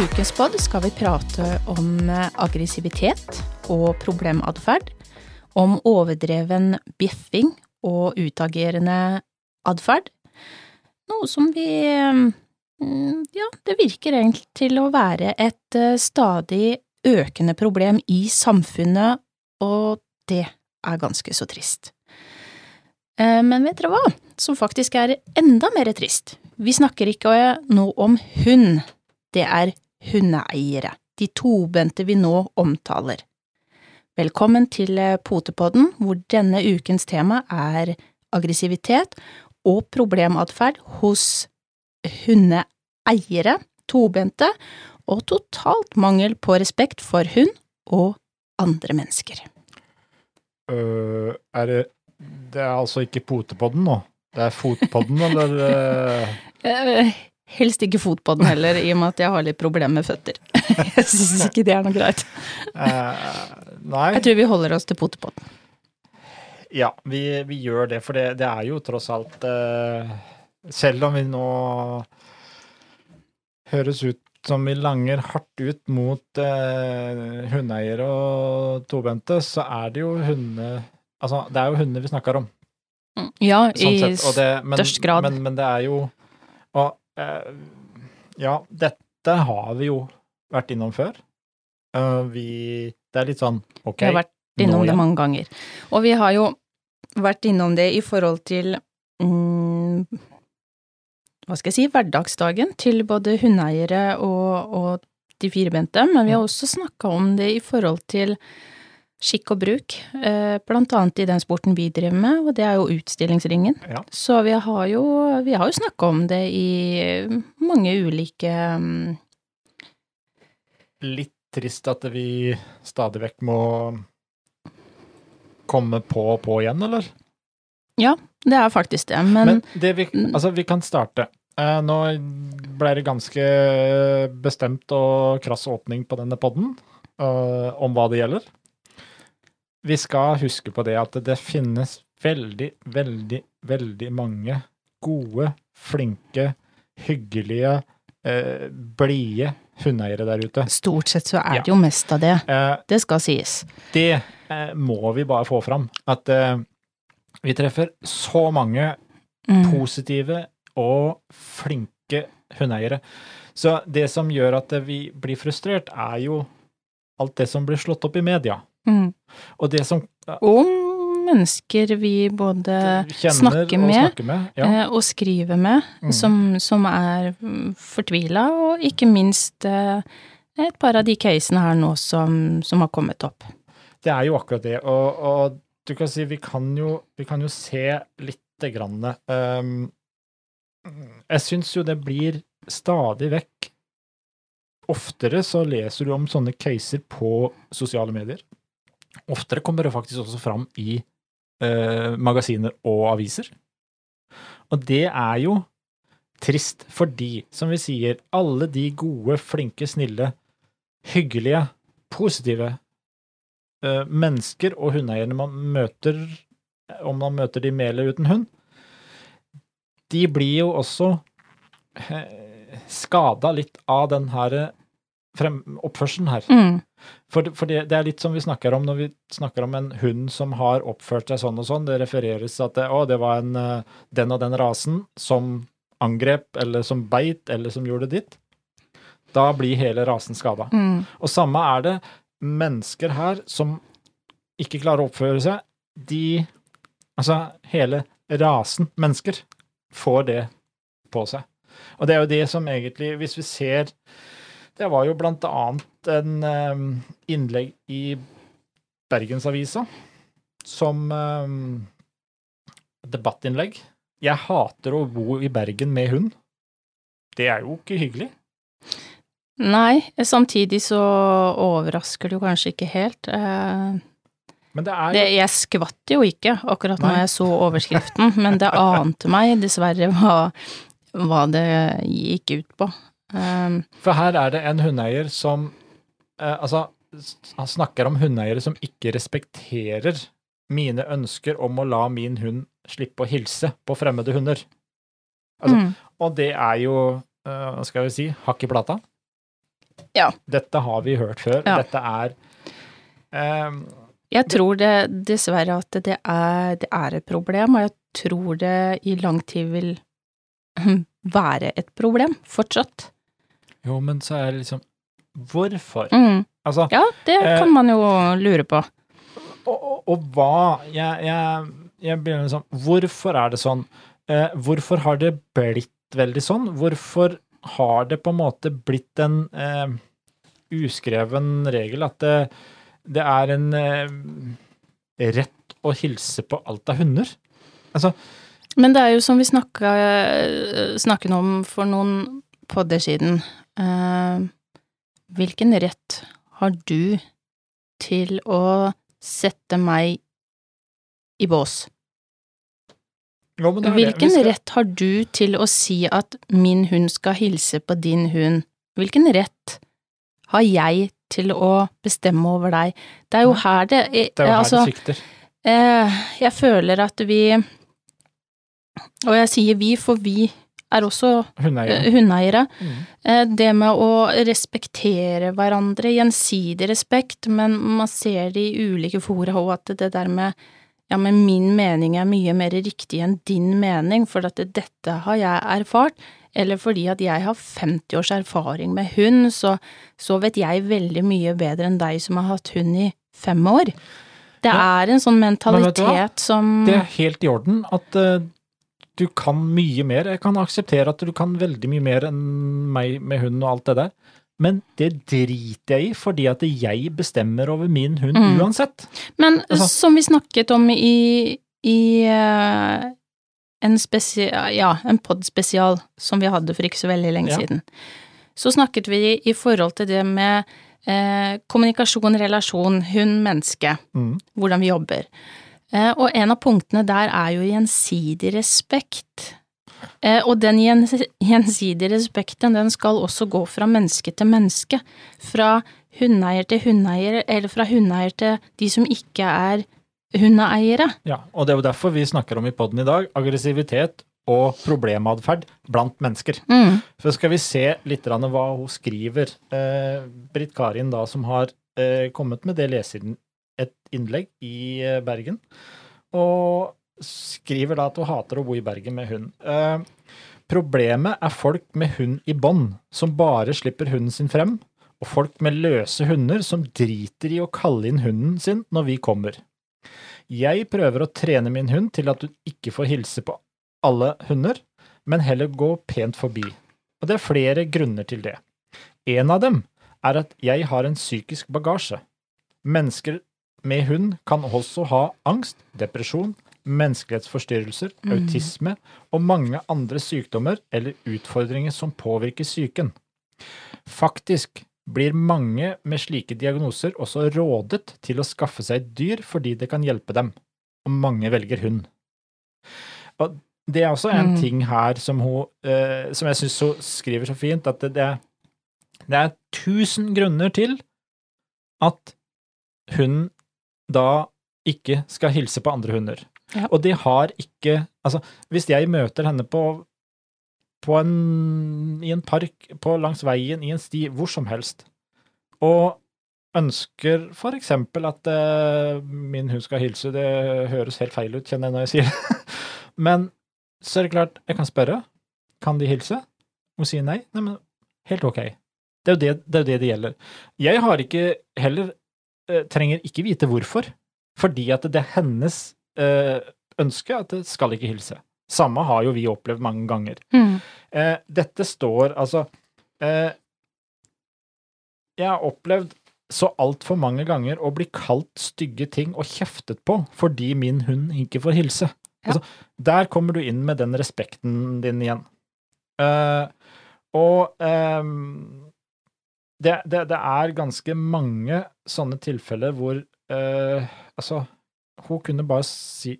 I ukens pod skal vi prate om eh, aggressivitet og problematferd. Om overdreven bjeffing og utagerende atferd. Noe som vi eh, mm, Ja, det virker egentlig til å være et eh, stadig økende problem i samfunnet, og det er ganske så trist. Men vet dere hva, som faktisk er enda mer trist? Vi snakker ikke nå om hund, det er hundeeiere, de tobente vi nå omtaler. Velkommen til eh, Potepodden, hvor denne ukens tema er aggressivitet og problematferd hos hundeeiere, tobente, og totalt mangel på respekt for hund og andre mennesker. Uh, er det Det er altså ikke potepodden nå? Det er fotpodden, eller? øh? ikke fot på den heller, i og med at jeg har litt problemer med føtter. Jeg syns ikke det er noe greit. Uh, nei. Jeg tror vi holder oss til potepodden. Ja, vi, vi gjør det, for det, det er jo tross alt uh, Selv om vi nå høres ut som vi langer hardt ut mot uh, hundeeiere og tobente, så er det jo hunde... Altså, det er jo hunder vi snakker om. Ja, sånn i. Det, men, størst grad. Men, men det er jo Og ja, dette har vi jo vært innom før. Eh, vi Det er litt sånn ok, Vi har vært innom det mange ganger. Og vi har jo vært innom det i forhold til mm, hva skal jeg si, hverdagsdagen til både hundeeiere og, og de firbente, men vi har også snakka om det i forhold til skikk og bruk, eh, blant annet i den sporten vi driver med, og det er jo utstillingsringen. Ja. Så vi har jo, vi har jo snakka om det i mange ulike mm, Litt trist at vi stadig vekk må komme på og på igjen, eller? Ja, det er faktisk det, men, Men det vi, altså, vi kan starte. Eh, nå ble det ganske bestemt og krass åpning på denne podden eh, om hva det gjelder. Vi skal huske på det at det finnes veldig, veldig, veldig mange gode, flinke, hyggelige, eh, blide hundeeiere der ute. stort sett så er Ja. det jo mest av det. Eh, Det skal sies. det eh, må vi bare få fram. At eh, vi treffer så mange Mm. positive og flinke hundeeiere. Så det som gjør at vi blir frustrert, er jo alt det som blir slått opp i media. Mm. Og det som Om mennesker vi både snakker og med, snakker med. Ja. eh, og skriver med, Mm. som, som er fortvila, og ikke minst eh, et par av de casene her nå som, som har kommet opp. Det er jo akkurat det. Og, og du kan si vi kan jo, vi kan jo se lite grann um, Jeg syns jo det blir stadig vekk Oftere så leser du om sånne caser på sosiale medier. Oftere kommer det faktisk også fram i eh, magasiner og aviser. Og det er jo trist, fordi, som vi sier, alle de gode, flinke, snille, hyggelige, positive eh, mennesker og hundeeierne man møter, om man møter de med eller uten hund, de blir jo også eh, skada litt av den her frem, oppførselen her. Mm. For, for det, det er litt som vi snakker om når vi snakker om en hund som har oppført seg sånn og sånn. Det refereres at det, å, det var en, eh, den og den rasen som angrep, eller som beit, eller som gjorde ditt. Da blir hele rasen skada. Mm. Og samme er det mennesker her som ikke klarer å oppføre seg. De Altså, hele rasen mennesker får det på seg. Og det er jo det som egentlig, hvis vi ser Det var jo blant annet en eh, innlegg i Bergensavisa som eh, debattinnlegg. Jeg hater å bo i Bergen med hund. Det er jo ikke hyggelig. Nei, samtidig så overrasker det jo kanskje ikke helt. Eh, Men det er Det, jeg skvatt jo ikke akkurat når jeg så overskriften, men det ante meg dessverre hva, hva det gikk ut på. Um, For her er det en hundeeier som Altså, han snakker om hundeeiere som ikke respekterer mine ønsker om å la min hund slippe å hilse på fremmede hunder. Altså, mm, Og det er jo, eh, hva skal vi si, hakk i plata. Ja. Dette har vi hørt før. Ja. Dette er ehm, Jeg tror det dessverre at det er, det er et problem, og jeg tror det i lang tid vil være et problem fortsatt. Jo, men så er det liksom Hvorfor? Mm. Altså, Ja, det Eh, kan man jo lure på. og, og, og hva Jeg, jeg, jeg begynner liksom Hvorfor er det sånn? Eh, hvorfor har det blitt veldig sånn? Hvorfor har det på en måte blitt en eh, uskreven regel at det, det er en eh, rett å hilse på alt av hunder? Altså, Men det er jo som vi snakka, snakket om for noen podder siden. Eh, hvilken rett har du til å sette meg i bås? jo. Hvilken skal- rett har du til å si at min hund skal hilse på din hund? Hvilken rett har jeg til å bestemme over deg? Det er jo her det Det er jo her altså, det svikter. Eh, jeg føler at vi Og jeg sier vi, for vi er også Hundeeiere. eh, hundeeiere. Mm. Eh, det med å respektere hverandre, gjensidig respekt, men man ser det i ulike fora òg at det der med ja, men min mening er mye mer riktig enn din mening, for at dette har jeg erfart, eller fordi at jeg har 50 års erfaring med hund, så, så vet jeg veldig mye bedre enn deg som har hatt hund i fem år. Det Ja. er en sånn Men mentalitet som Det er helt i orden at eh, du kan mye mer. Jeg kan akseptere at du kan veldig mye mer enn meg med hund og alt det der. Men det driter jeg i, fordi at jeg bestemmer over min hund Mm. uansett. Men Altså- som vi snakket om i, i uh, en ja, en podspesial som vi hadde for ikke så veldig lenge Ja. siden, så snakket vi i forhold til det med uh, kommunikasjon, relasjon, hund-menneske, Mm. hvordan vi jobber. Eh, og en av punktene der er jo gjensidig respekt. Eh, og den gjensidige respekten, den skal også gå fra menneske til menneske. Fra hundeeier til hundeeier, eller fra hundeeier til de som ikke er hundeeiere. Ja, og det er jo derfor vi snakker om i poden i dag aggressivitet og problematferd blant mennesker. Mm. Så skal vi se litt hva hun skriver. Eh, Britt Karin, da, som har kommet med det et innlegg i eh, Bergen, og skriver da at hun hater å bo i Bergen med hund. Eh, problemet er folk med hund i bånd, som bare slipper hunden sin frem, og folk med løse hunder som driter i å kalle inn hunden sin når vi kommer. Jeg prøver å trene min hund til at hun ikke får hilse på alle hunder, men heller gå pent forbi. Og det er flere grunner til det. En av dem er at jeg har en psykisk bagasje. Mennesker med hund kan også ha angst, depresjon, menneskelighetsforstyrrelser, Mm. autisme og mange andre sykdommer eller utfordringer som påvirker psyken. Faktisk blir mange med slike diagnoser også rådet til å skaffe seg et dyr fordi det kan hjelpe dem, og mange velger hund. Og det er også en Mm. ting her som hun, eh, som jeg syns hun skriver så fint, at det, det, er, det er tusen grunner til at hunden da ikke skal hilse på andre hunder. Ja. Og de har ikke Altså, hvis jeg møter henne på på en, i en park, på langs veien, i en sti, hvor som helst, og ønsker for eksempel at uh, min hund skal hilse, det høres helt feil ut, kjenner jeg når jeg sier det, men så er det klart, jeg kan spørre, kan de hilse? Hun sier nei, nei, men helt ok. Det er jo det det, er jo det, det gjelder. Jeg har ikke heller, trenger ikke vite hvorfor, fordi at det er hennes eh, ønske at det skal ikke hilse. Samme har jo vi opplevd mange ganger. Mm. Eh, dette står altså eh, Jeg har opplevd så altfor mange ganger å bli kalt stygge ting og kjeftet på fordi min hund ikke får hilse. Ja. Altså, der kommer du inn med den respekten din igjen. Eh, og ehm, det, det, det er ganske mange sånne tilfeller hvor eh, Altså, hun kunne bare si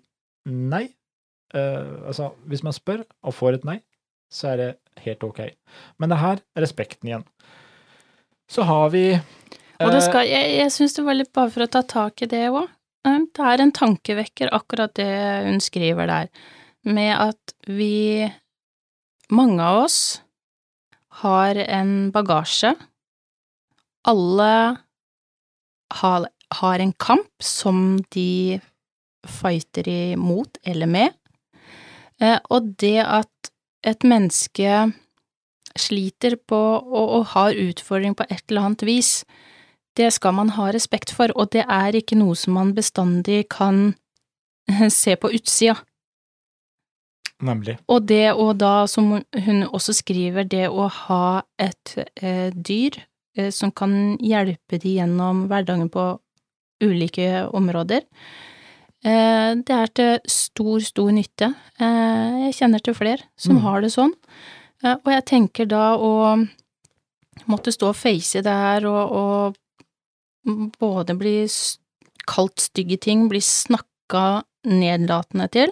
nei. Eh, altså, hvis man spør og får et nei, så er det helt ok. Men det her er respekten igjen. Så har vi Og det eh, skal, jeg, jeg syns det var litt bare for å ta tak i det òg. Det er en tankevekker, akkurat det hun skriver der, med at vi, mange av oss, har en bagasje alle har, har en kamp som de fighter imot eller med, eh, og det at et menneske sliter på og, og har utfordring på et eller annet vis, det skal man ha respekt for, og det er ikke noe som man bestandig kan se på utsida. Nemlig. Og det å da, som hun også skriver, det å ha et eh, dyr som kan hjelpe de gjennom hverdagen på ulike områder, eh, det er til stor, stor nytte. Eh, jeg kjenner til flere som Mm. har det sånn, eh, og jeg tenker da å måtte stå og face det her og, og både bli kalt stygge ting, bli snakka nedlatende til,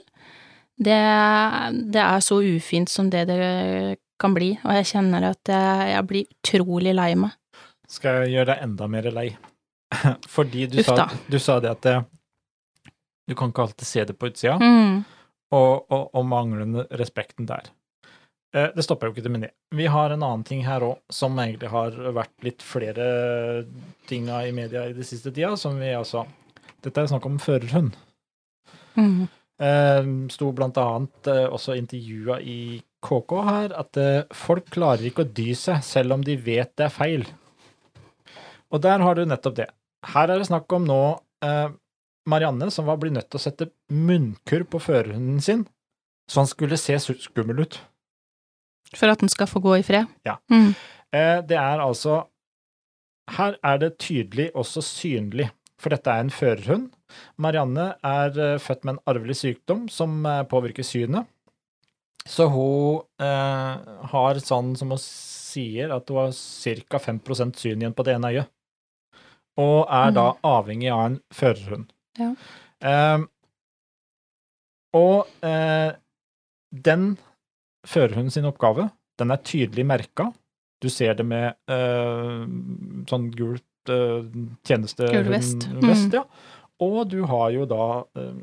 det, det er så ufint som det det kan bli, og jeg kjenner at jeg, jeg blir utrolig lei meg. Skal jeg gjøre deg enda mer lei? Fordi du, sa, du sa det at det, du kan ikke alltid se det på utsida, Mm. og, og, og manglende respekten der. Eh, Det stopper jo ikke til med det. Vi har en annen ting her òg, som egentlig har vært litt flere tinga i media i det siste tida, som vi altså Dette er snakk om førerhund. Mm. Eh, sto blant annet eh, også intervjua i KK her at eh, folk klarer ikke å dy seg selv om de vet det er feil. Og der har du nettopp det. Her er det snakk om nå eh, Marianne som var blitt nødt til å sette munnkurv på førerhunden sin, så han skulle se skummel ut. For at den skal få gå i fred. Ja. Mm. Eh, det er altså Her er det tydelig også synlig, for dette er en førerhund. Marianne er eh, født med en arvelig sykdom som eh, påvirker synet. Så hun eh, har sånn som hun sier, at hun har ca. 5% syn igjen på det ene øyet. Og er da avhengig av en førerhund. Ja. Eh, og eh, den førerhunden sin oppgave, den er tydelig merka. Du ser det med eh, sånn gult uh, tjenestehund- Gul vest. vest, Mm. ja. Og du har jo da eh,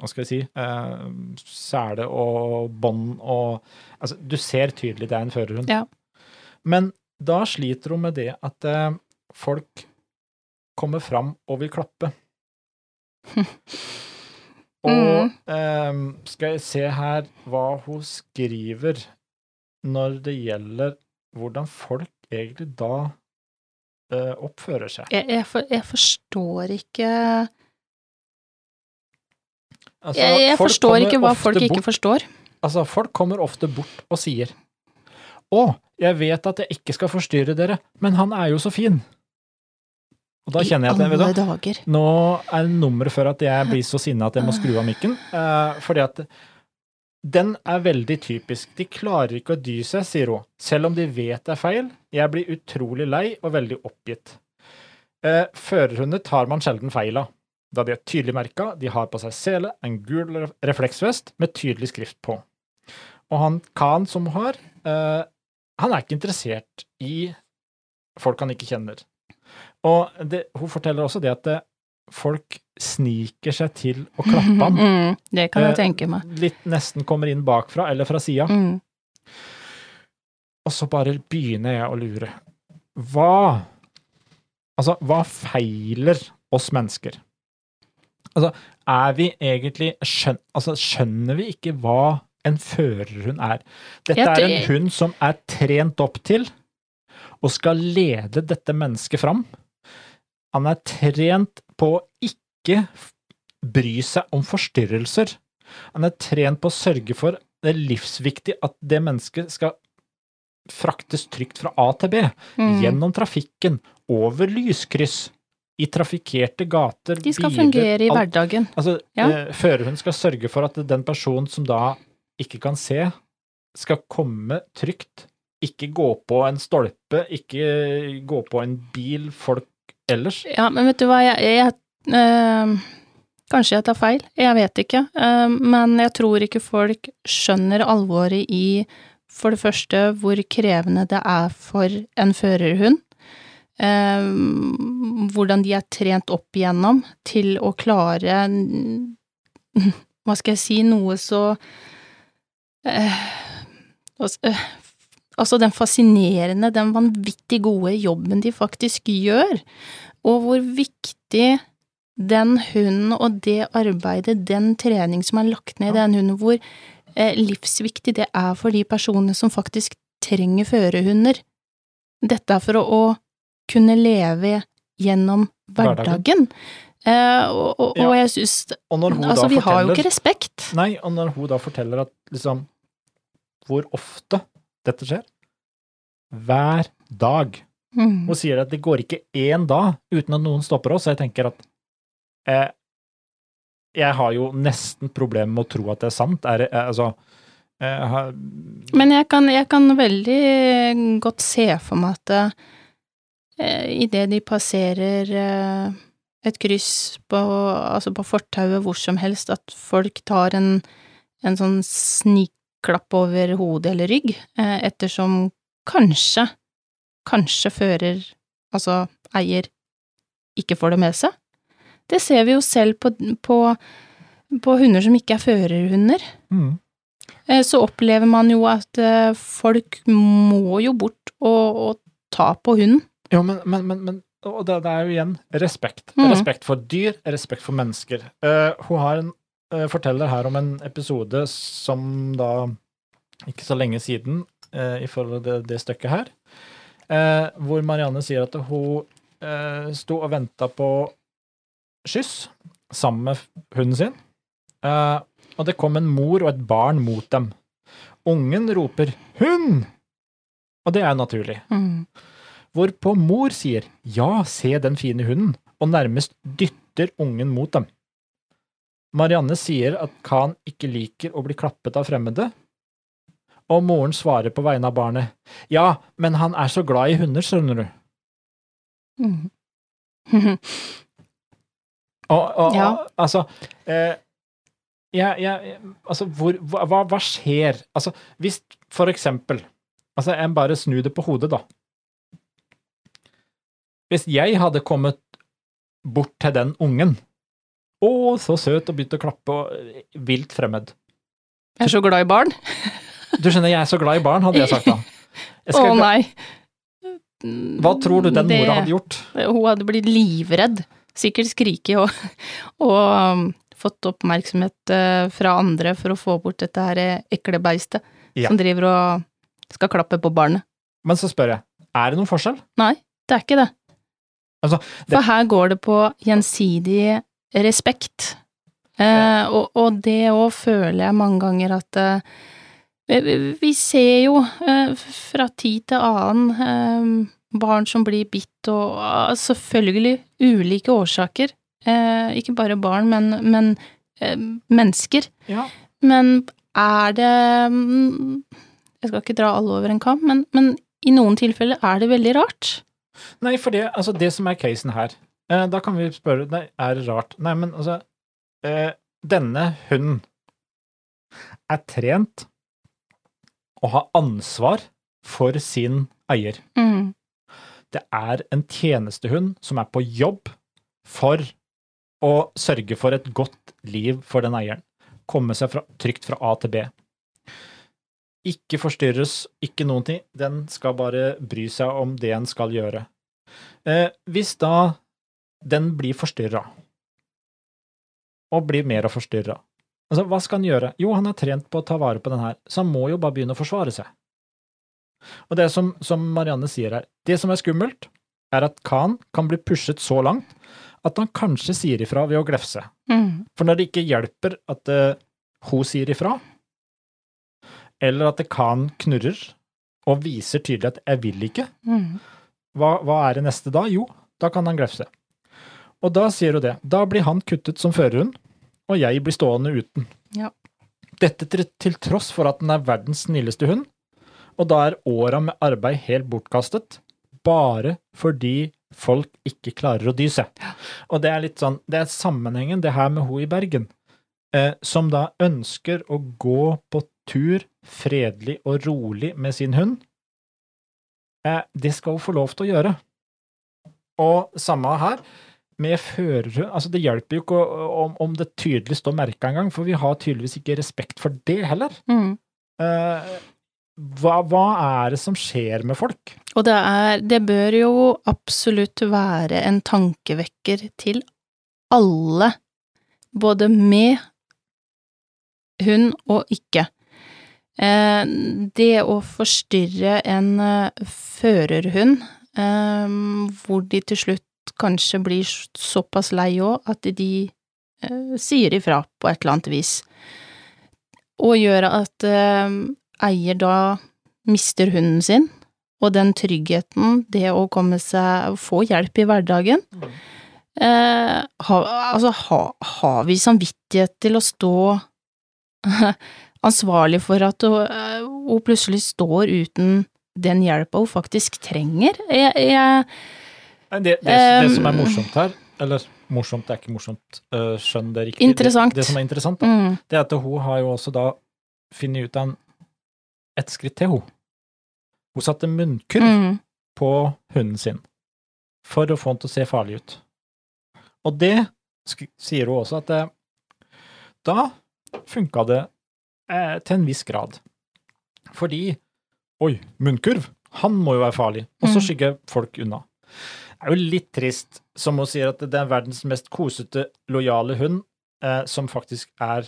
hva skal jeg si eh, sele og bånd og Altså, du ser tydelig det er en førerhund. Ja. Men da sliter hun med det at eh, folk kommer fram og vil klappe. og Mm. eh, skal jeg se her hva hun skriver når det gjelder hvordan folk egentlig da eh, oppfører seg. Jeg, jeg, for, jeg forstår ikke Altså, Jeg, jeg forstår ikke hva folk folk ikke forstår. Altså, folk kommer ofte bort og sier Å, jeg vet at jeg ikke skal forstyrre dere, men han er jo så fin. Og da kjenner jeg at jeg, vet du. Nå er nummeret for at jeg blir så sinna at jeg må skru av mikken. Uh, fordi at den er veldig typisk. De klarer ikke å dy seg, sier hun. Selv om de vet det er feil. Jeg blir utrolig lei og veldig oppgitt. Uh, førerhunder tar man sjelden feil av, da de er tydelig merka. De har på seg sele, en gul refleksvest med tydelig skrift på. Og han Khan som har, uh, han er ikke interessert i folk han ikke kjenner. Og det, hun forteller også det at det, folk sniker seg til å klappe ham. Mm, det kan jeg Eh, tenke meg. Litt nesten kommer inn bakfra eller fra sida. Mm. Og så bare begynner jeg å lure. Hva Altså, hva feiler oss mennesker? Altså, er vi egentlig skjøn, altså, Skjønner vi ikke hva en førerhund er? Dette er en hund som er trent opp til og skal lede dette mennesket fram. Han er trent på å ikke bry seg om forstyrrelser. Han er trent på å sørge for det er livsviktig at det mennesket skal fraktes trygt fra A til B, Mm. gjennom trafikken, over lyskryss, i trafikkerte gater, De skal biler, fungere i alt. hverdagen. Altså, Ja. eh, førerhund skal sørge for at den personen som da ikke kan se, skal komme trygt. Ikke gå på en stolpe, ikke gå på en bil, folk ellers. Ja, men vet du hva, jeg, jeg eh, Kanskje jeg tar feil, jeg vet ikke. Eh, men jeg tror ikke folk skjønner alvoret i for det første hvor krevende det er for en førerhund. Eh, hvordan de er trent opp igjennom til å klare Hva skal jeg si, noe så eh, Altså den fascinerende, den vanvittig gode jobben de faktisk gjør, og hvor viktig den hunden og det arbeidet, den trening som er lagt ned i den hunden, hvor eh, livsviktig det er for de personene som faktisk trenger førerhunder. Dette er for å, å kunne leve gjennom hverdagen. Eh, og, og, Ja. og jeg syns Altså, vi har jo ikke respekt. Nei, og når hun da forteller at liksom Hvor ofte dette skjer? Hver dag. Mm. Hun sier at det går ikke én dag uten at noen stopper oss, og jeg tenker at eh, Jeg har jo nesten problemer med å tro at det er sant. Er det, eh, altså jeg har, Men jeg kan, jeg kan veldig godt se for meg at eh, idet de passerer eh, et kryss på, altså på fortauet hvor som helst, at folk tar en, en sånn snikklapp over hodet eller rygg, eh, ettersom kanskje, kanskje fører, altså eier, ikke får det med seg. Det ser vi jo selv på, på, på hunder som ikke er førerhunder. mm, Eh, så opplever man jo at eh, folk må jo bort og, og ta på hunden. Ja, men, men, men, men og det, det er jo igjen respekt. Mm. Respekt for dyr, respekt for mennesker. Uh, hun har en, forteller her om en episode som da ikke så lenge siden, eh, i forhold til det, det stykket her, eh, hvor Marianne sier at hun sto og venta på skyss sammen med hunden sin. Eh, og det kom en mor og et barn mot dem. Ungen roper 'hund'! Og det er naturlig. Mm. Hvorpå mor sier ja, se den fine hunden, og nærmest dytter ungen mot dem. Marianne sier at Khan ikke liker å bli klappet av fremmede, og moren svarer på vegne av barnet ja, men han er så glad i hunder, skjønner du. Mm. Og, og, Ja. og altså eh, ja, ja, altså, hvor, hva, hva- skjer? Altså, hvis for eksempel Altså, en bare snur det på hodet, da. Hvis jeg hadde kommet bort til den ungen Å, så søt, og begynte å klappe og vilt fremmed. Jeg er så glad i barn. Du skjønner, jeg er så glad i barn, hadde jeg sagt da. Jeg Å nei. hva tror du den Det- mora hadde gjort? Hun hadde blitt livredd. Sikkert skriket og, og um, fått oppmerksomhet eh, fra andre for å få bort dette her ekle beistet Ja. som driver og skal klappe på barnet. Men så spør jeg, er det noen forskjell? Nei, det er ikke det. Altså, det- For her går det på gjensidig respekt. Eh, og, og det òg føler jeg mange ganger at eh, vi, ser jo eh, fra tid til annen eh, barn som blir bitt, og ah, selvfølgelig ulike årsaker. Eh, ikke bare barn, men, men eh, mennesker. Ja. Men er det mm, Jeg skal ikke dra alle over en kam, men, men i noen tilfeller er det veldig rart. Nei, for det, altså det som er casen her, eh, da kan vi spørre, nei, er det rart? Nei, men altså, eh, denne hunden er trent og har ansvar for sin eier. Mm. Det er en tjenestehund som er på jobb for å sørge for et godt liv for den eieren. Komme seg fra, trygt fra A til B. Ikke forstyrres, ikke noen ting. Den skal bare bry seg om det en skal gjøre. Eh, hvis da den blir forstyrra, og blir mer og forstyrra, altså, hva skal han gjøre? Jo, han er trent på å ta vare på den her, så han må jo bare begynne å forsvare seg. Og det som, som Marianne sier her, det som er skummelt, er at Khan kan bli pushet så langt at han kanskje sier ifra ved å glefse. Mm. For når det ikke hjelper at uh, hun sier ifra, eller at det Khan knurrer og viser tydelig at 'jeg vil ikke', Mm. hva, hva er det neste da? Jo, da kan han glefse. Og da sier hun det. Da blir han kuttet som førerhund, og jeg blir stående uten. Ja. Dette til, til tross for at den er verdens snilleste hund, og da er åra med arbeid helt bortkastet, bare fordi folk ikke klarer å dy seg. Og det er litt sånn, det er sammenhengen, det her med hun i Bergen, eh, som da ønsker å gå på tur fredelig og rolig med sin hund. Eh, det skal hun få lov til å gjøre. Og samme her, med førerhund Altså, det hjelper jo ikke om, om det tydelig står merka engang, for vi har tydeligvis ikke respekt for det heller. Mm. Eh, hva, hva er det som skjer med folk? Og det er Det bør jo absolutt være en tankevekker til alle, både med hund og ikke. Eh, det å forstyrre en eh, førerhund, eh, hvor de til slutt kanskje blir såpass lei òg at de sier ifra på et eller annet vis, og gjør at eier da mister hunden sin, og den tryggheten, det å komme seg Få hjelp i hverdagen. Mm. Eh, ha, altså, har ha vi samvittighet til å stå ansvarlig for at hun, eh, hun, plutselig står uten den hjelpa hun faktisk trenger. Jeg, jeg det, det, det, som er morsomt her, eller morsomt det er ikke morsomt, uh, skjønn det riktig Interessant. Det, som er interessant, da, mm. det er at hun har jo også da funnet ut en, et skritt til, hun. Hun satte munnkurv mm. på hunden sin for å få den til å se farlig ut. Og det sier hun også at det, da funka det eh, til en viss grad. Fordi Oi, munnkurv! Han må jo være farlig. Og så mm. skygger folk unna. Er jo litt trist, som hun sier, at det er verdens mest kosete, lojale hund eh, som faktisk er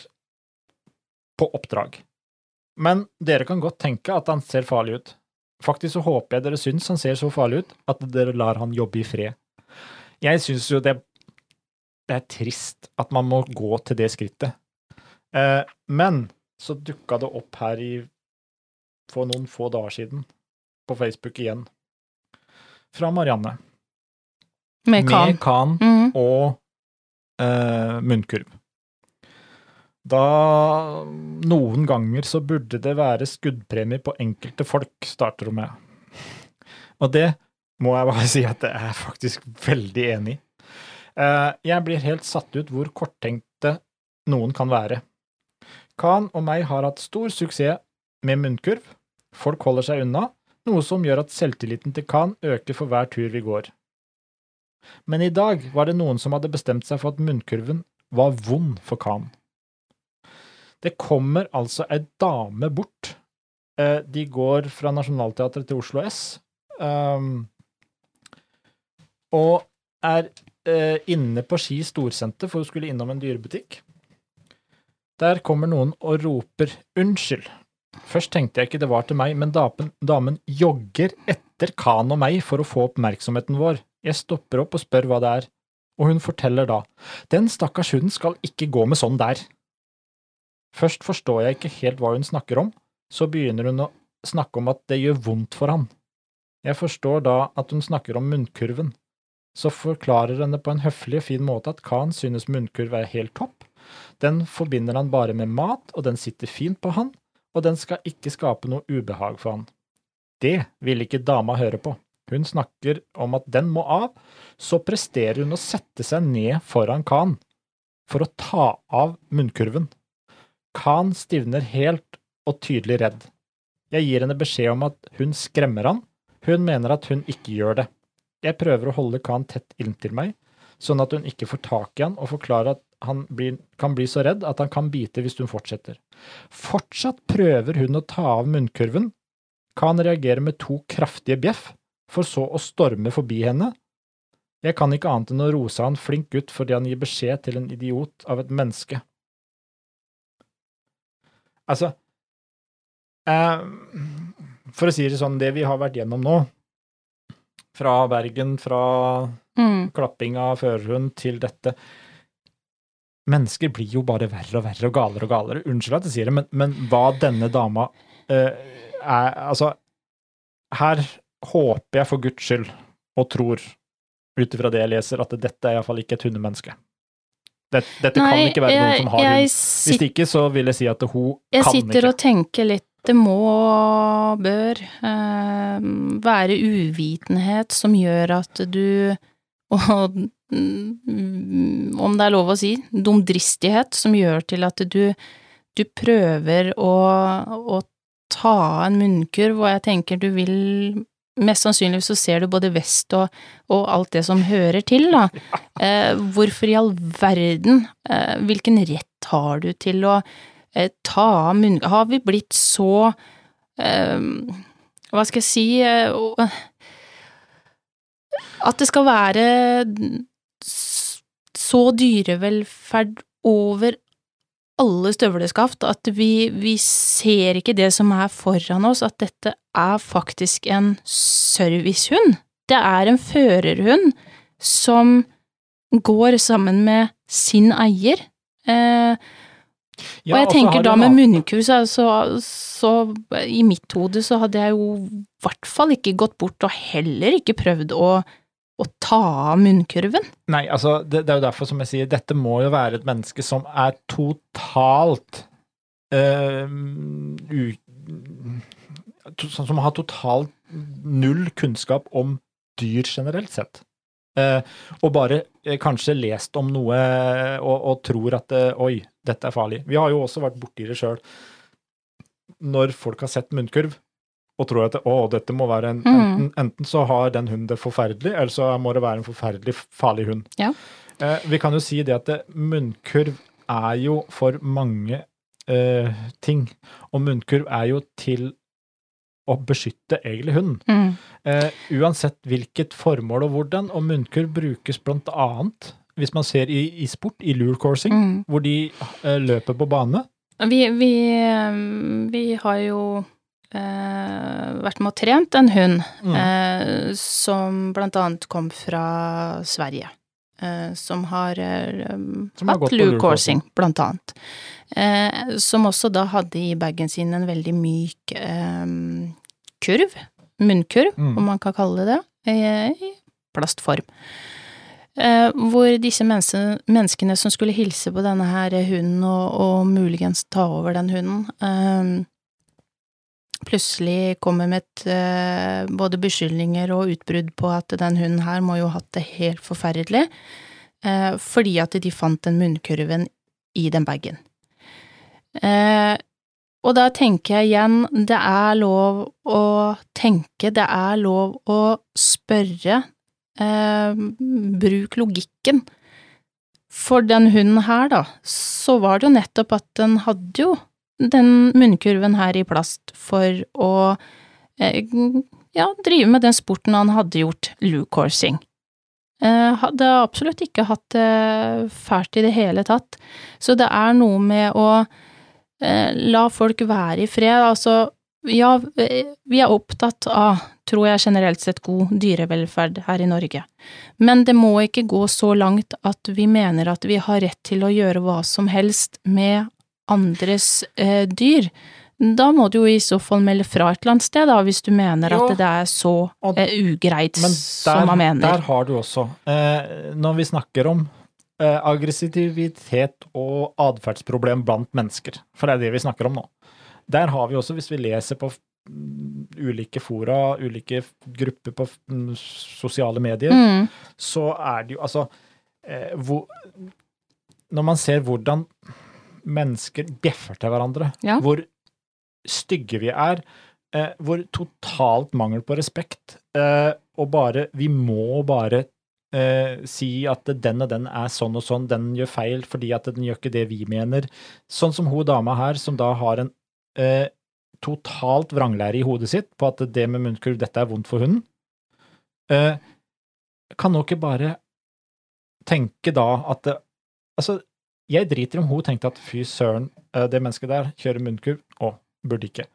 på oppdrag. Men dere kan godt tenke at han ser farlig ut. Faktisk så håper jeg dere syns han ser så farlig ut at dere lar han jobbe i fred. Jeg syns jo det, det, er trist at man må gå til det skrittet. Eh, men så dukka det opp her i for noen få dager siden, på Facebook igjen, fra Marianne. Med kan. Med kan mm. og eh, munnkurv. Da Noen ganger så burde det være skuddpremie på enkelte folk, starter hun med. Og det må jeg bare si at jeg er faktisk veldig enig i. Eh, jeg blir helt satt ut hvor korttenkte noen kan være. Khan og meg har hatt stor suksess med munnkurv. Folk holder seg unna, noe som gjør at selvtilliten til Khan øker for hver tur vi går. Men i dag var det noen som hadde bestemt seg for at munnkurven var vond for Khan. Det kommer altså ei dame bort. Eh, de går fra Nationaltheatret til Oslo S, um, og er eh, inne på Ski storsenter, for hun skulle innom en dyrebutikk. Der kommer noen og roper unnskyld. Først tenkte jeg ikke det var til meg, men damen, damen jogger etter Khan og meg for å få oppmerksomheten vår. Jeg stopper opp og spør hva det er, og hun forteller da, den stakkars hunden skal ikke gå med sånn der. Først forstår jeg ikke helt hva hun snakker om, så begynner hun å snakke om at det gjør vondt for han. Jeg forstår da at hun snakker om munnkurven, så forklarer henne på en høflig og fin måte at Khan synes munnkurv er helt topp, den forbinder han bare med mat, og den sitter fint på han, og den skal ikke skape noe ubehag for han. Det vil ikke dama høre på. Hun snakker om at den må av, så presterer hun å sette seg ned foran Khan for å ta av munnkurven. Khan stivner helt og tydelig redd. Jeg gir henne beskjed om at hun skremmer han, hun mener at hun ikke gjør det. Jeg prøver å holde Khan tett inntil meg, sånn at hun ikke får tak i han, og forklarer at han blir, kan bli så redd at han kan bite hvis hun fortsetter. Fortsatt prøver hun å ta av munnkurven, Khan reagerer med to kraftige bjeff, for så å storme forbi henne. Jeg kan ikke annet enn å rose han flink gutt fordi han gir beskjed til en idiot av et menneske. Altså, eh, for å si det sånn, det vi har vært gjennom nå, fra Bergen, fra mm. klapping av førerhund til dette, mennesker blir jo bare verre og verre og galere og galere. Unnskyld at jeg sier det, men, men hva denne dama eh, er Altså, her håper jeg for guds skyld, og tror, ut ifra det jeg leser, at dette er iallfall ikke et hundemenneske. Dette, dette Nei, kan ikke være jeg, noen som har hund. Hvis ikke, så vil jeg si at hun jeg kan ikke. Jeg sitter og tenker litt det må, bør, eh, være uvitenhet som gjør at du og Mm, om det er lov å si, dumdristighet som gjør til at du, du prøver å, å ta en munnkurv, og jeg tenker du vil Mest sannsynlig så ser du både vest og, og alt det som hører til, da. Eh, hvorfor i all verden, eh, hvilken rett har du til å eh, ta av munn... Har vi blitt så eh, Hva skal jeg si eh, At det skal være så dyrevelferd over alle støvleskaft at vi, vi ser ikke det som er foran oss, at dette er faktisk en servicehund. Det er en førerhund som går sammen med sin eier. Eh, Ja, og jeg tenker da med annen- munnkur, så, så, så i mitt hode så hadde jeg jo i hvert fall ikke gått bort og heller ikke prøvd å, å ta av munnkurven. Nei, altså, det, det er jo derfor som jeg sier, dette må jo være et menneske som er totalt eh, u, to- Som har totalt null kunnskap om dyr generelt sett. Uh, og bare uh, kanskje lest om noe og, og tror at oi, dette er farlig. Vi har jo også vært borti det sjøl. Når folk har sett munnkurv og tror at å, dette må være en Mm. enten, enten så har den hunden det forferdelig, eller så må det være en forferdelig farlig hund. Ja. Eh, vi kan jo si det at det, munnkurv er jo for mange eh, ting, og munnkurv er jo til å beskytte egentlig hunden. Eh, uansett hvilket formål og hvordan, og munnkurv brukes blant annet, hvis man ser i, i sport, i lure coursing, Mm. hvor de eh, løper på bane. Vi, vi, vi har jo eh, vært med og trent en hund Mm. eh, som blant annet kom fra Sverige. Eh, som har, eh, Som har hatt lure coursing, blant annet. Eh, som også da hadde i bagen sin en veldig myk eh, kurv, munnkurv, Mm. om man kan kalle det det, eh, i plastform. Eh, hvor disse menneske, menneskene som skulle hilse på denne her hunden og, og muligens ta over den hunden, eh, plutselig kommer med et, eh, både beskyldninger og utbrudd på at den hunden her må jo ha hatt det helt forferdelig, eh, fordi at de fant den munnkurven i den bagen. Eh, og da tenker jeg igjen, det er lov å tenke, det er lov å spørre, bruk logikken. For den hunden her, da, så var det jo nettopp at den hadde jo den munnkurven her i plast for å eh, ja, drive med den sporten han hadde gjort, lure coursing. Eh, hadde absolutt ikke hatt det fælt i det hele tatt. Så det er noe med å eh, la folk være i fred. Altså, ja, eh, vi er opptatt av, tror jeg generelt sett, god dyrevelferd her i Norge. Men det må ikke gå så langt at vi mener at vi har rett til å gjøre hva som helst med andres eh, dyr. Da må du jo i så fall melde fra et eller annet sted, da, hvis du mener Jo. at det er så eh, ugreit Men som man mener. der har du også, eh, når vi snakker om eh, aggressivitet og atferdsproblem blant mennesker, for det er det vi snakker om nå, der har vi også, hvis vi leser på mm, ulike fora, ulike grupper på mm, sosiale medier, Mm, så er det jo altså eh, hvor, Når man ser hvordan mennesker bjeffer til hverandre, Ja. hvor stygge vi er, eh, hvor totalt mangel på respekt, eh, og bare Vi må bare eh, si at den og den er sånn og sånn, den gjør feil fordi at den gjør ikke det vi mener. Sånn som hun dama her, som da har en eh, totalt vranglære i hodet sitt på at det med munnkurv, dette er vondt for hunden. Eh, kan nå ikke bare tenke da at det, Altså, jeg driter om hun tenkte at fy søren, eh, det mennesket der kjører munnkurv. Å, burde ikke.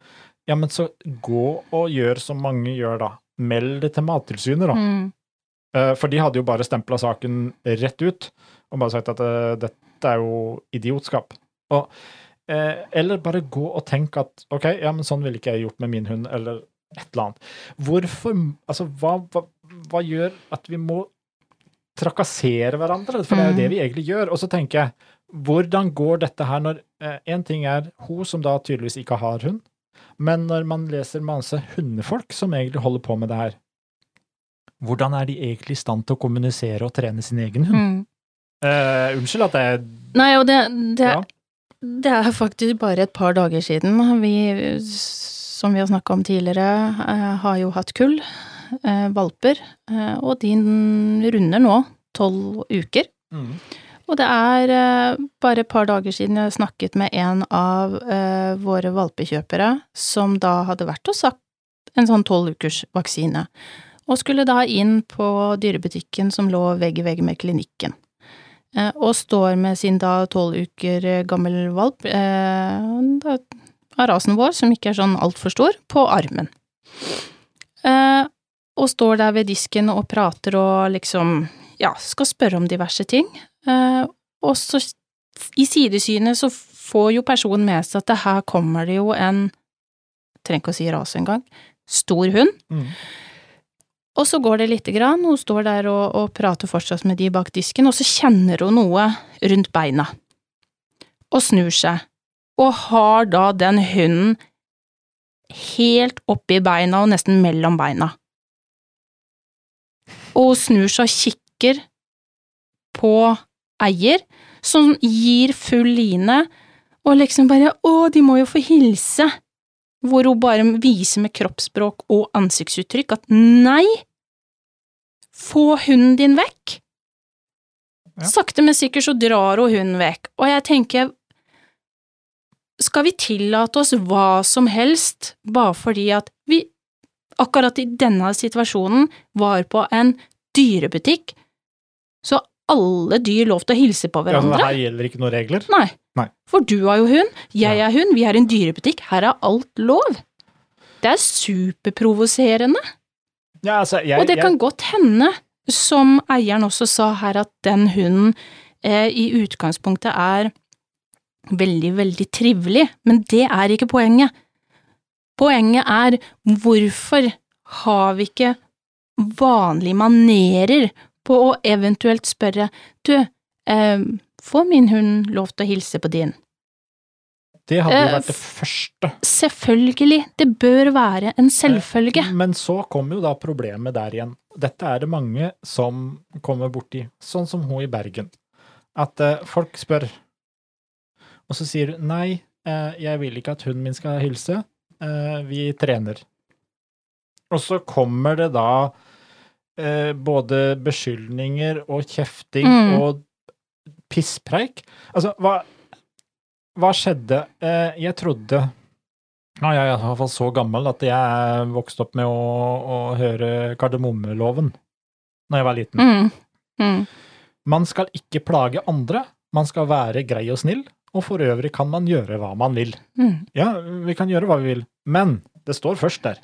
Ja, men så gå og gjør som mange gjør da. Meld det til Mattilsynet, da. mm, Eh, For de hadde jo bare stempla saken rett ut og bare sagt at eh, dette er jo idiotskap. Og, eller bare gå og tenk at ok, ja, men sånn ville ikke jeg gjort med min hund, eller et eller annet. Hvorfor Altså, hva, hva, hva gjør at vi må trakassere hverandre? For det er jo det vi egentlig gjør. Og så tenker jeg, hvordan går dette her når Én ting er hun som da tydeligvis ikke har hund, men når man leser masse hundefolk som egentlig holder på med det her, hvordan er de egentlig i stand til å kommunisere og trene sin egen hund? mm. Eh, unnskyld at jeg Nei, og det, det, Ja. det er faktisk bare et par dager siden. Vi, som vi har snakka om tidligere, eh, har jo hatt kull, eh, valper, eh, og de runder nå tolv uker. mm. Og det er eh, bare et par dager siden jeg snakket med en av eh, våre valpekjøpere som da hadde vært og sagt en sånn tolv ukers vaksine, og skulle da inn på dyrebutikken som lå vegg i vegg med klinikken. Eh, og står med sin da tolv uker gammel valp, av rasen vår, som ikke er sånn altfor stor, på armen. Og står der ved disken og prater og liksom, ja, skal spørre om diverse ting. Eh, og så, i sidesynet, så får jo personen med seg at det her kommer det jo en, trenger ikke å si rase engang, stor hund. Mm. Og så går det lite grann, hun står der og, og prater fortsatt med de bak disken, og så kjenner hun noe rundt beina. Og snur seg, og har da den hunden helt oppi beina og nesten mellom beina. Og hun snur seg og kikker på eier, som gir full line, og liksom bare å, de må jo få hilse, hvor hun bare viser med kroppsspråk og ansiktsuttrykk at nei, få hunden din vekk. Ja. Sakte, men sikkert så drar hun hunden vekk, og jeg tenker, skal vi tillate oss hva som helst bare fordi at vi akkurat i denne situasjonen var på en dyrebutikk, så alle dyr lov til å hilse på hverandre. Ja, så her gjelder ikke noen regler? Nei. Nei. For du har jo hund, jeg er hund, vi er en dyrebutikk, her er alt lov. Det er superprovoserende, Ja, altså, jeg, og det kan godt hende, som eieren også sa her, at den hunden eh, i utgangspunktet er veldig, veldig trivelig, men det er ikke poenget. Poenget er hvorfor har vi ikke vanlige manerer på å eventuelt spørre du, eh, får min hund lov til å hilse på din? Det hadde jo Eh, vært det første. Selvfølgelig, det bør være en selvfølge. Men så kommer jo da problemet der igjen. Dette er det mange som kommer borti, sånn som hun i Bergen. At eh, folk spør, og så sier du nei, eh, jeg vil ikke at hunden min skal hilse, eh, vi trener. Og så kommer det da eh, både beskyldninger og kjefting Mm. og pisspreik. Altså, hva, hva skjedde? Eh, jeg trodde jeg er i hvert fall så gammel at jeg er vokst opp med å, å høre kardemommeloven når jeg var liten. Mm. Mm. Man skal ikke plage andre, man skal være grei og snill, og for øvrig kan man gjøre hva man vil. Mm. Ja, vi kan gjøre hva vi vil, men det står først der.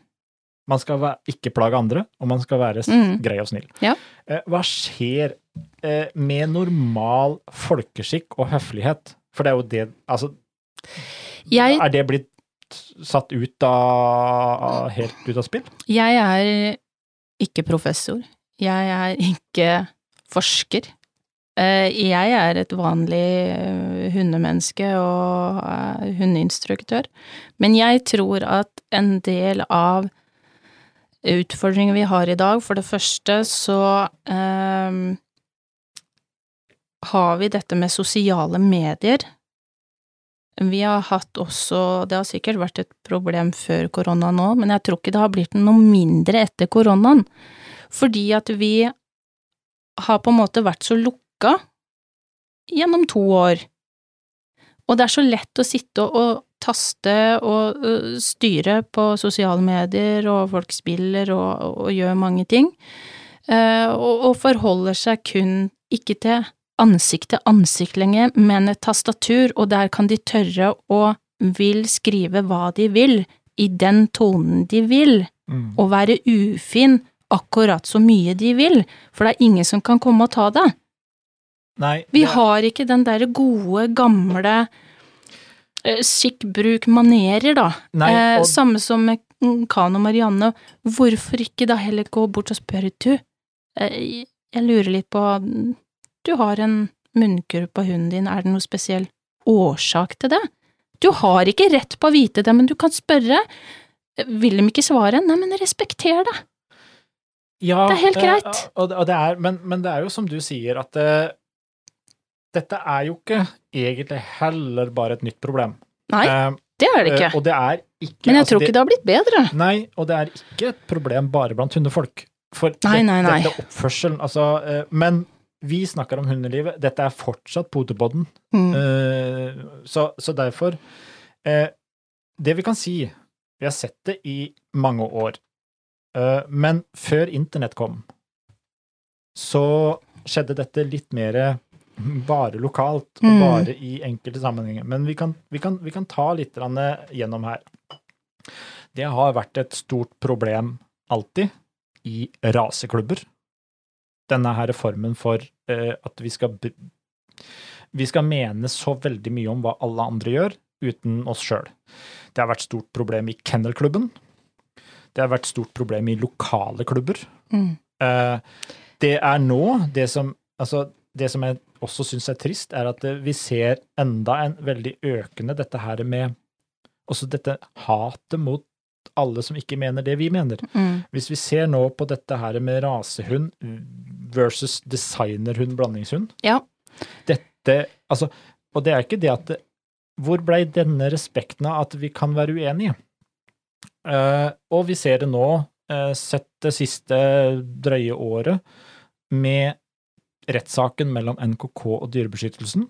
Man skal ikke plage andre, og man skal være Mm. grei og snill. Ja. Eh, hva skjer eh, med normal folkeskikk og høflighet? For det er jo det Altså, Jeg, er det blitt satt ut av Helt ut av spill? jeg er ikke professor. Jeg er ikke forsker. Eh, Jeg er et vanlig hundemenneske og hundeinstruktør, men jeg tror at en del av utfordringen vi har i dag, for det første så eh, har vi dette med sosiale medier. Vi har hatt også, det har sikkert vært et problem før korona nå, men jeg tror ikke det har blitt noe mindre etter koronaen. Fordi at vi har på en måte vært så lukka gjennom to år. Og det er så lett å sitte og taste og øh, styre på sosiale medier, og folk spiller og, og gjør mange ting, eh, og, og forholder seg kun ikke til ansikt til ansikt lenger, men et tastatur, og der kan de tørre å vil skrive hva de vil, i den tonen de vil, og være ufin akkurat så mye de vil, for det er ingen som kan komme og ta det. Nei, Vi det- har ikke den derre gode, gamle skikk, bruk, manerer, da. Nei, eh, og- Samme som med og Marianne. Hvorfor ikke da heller gå bort og spørre, du, eh, jeg lurer litt på Du har en munnkurv på hunden din, er det noe spesiell årsak til det? Du har ikke rett på å vite det, men du kan spørre. Vil de ikke svare? Nei, men respekter det. Ja, Det er helt eh, greit. og, det- er, men, men det er jo som du sier, at eh, dette er jo ikke egentlig heller bare et nytt problem. Nei, Eh, det er det eh, ikke. og det er ikke Men jeg altså, tror ikke det har blitt bedre. Nei, og det er ikke et problem bare blant hundefolk. For Nei, nei, nei. dette oppførselen, altså eh, Men vi snakker om hundelivet. Dette er fortsatt potepodden. Mm. Eh, så, så derfor eh, Det vi kan si Vi har sett det i mange år. Eh, men før internett kom, så skjedde dette litt mer bare lokalt og Mm. bare i enkelte sammenhenger. Men vi kan, vi kan, vi kan ta litt gjennom her. Det har vært et stort problem alltid i raseklubber. Denne her formen for uh, at vi skal vi skal mene så veldig mye om hva alle andre gjør, uten oss sjøl. Det har vært stort problem i kennelklubben. Det har vært stort problem i lokale klubber. Mm. Uh, det er nå det som Altså, det som jeg også syns er trist, er at eh, vi ser enda en veldig økende dette her med Også dette hatet mot alle som ikke mener det vi mener. Mm. Hvis vi ser nå på dette her med rasehund versus designerhund, blandingshund Ja. Dette, altså, og det er ikke det at det, Hvor blei denne respekten av at vi kan være uenige? Uh, og vi ser det nå, uh, sett det siste drøye året, med rettssaken mellom NKK og Dyrebeskyttelsen,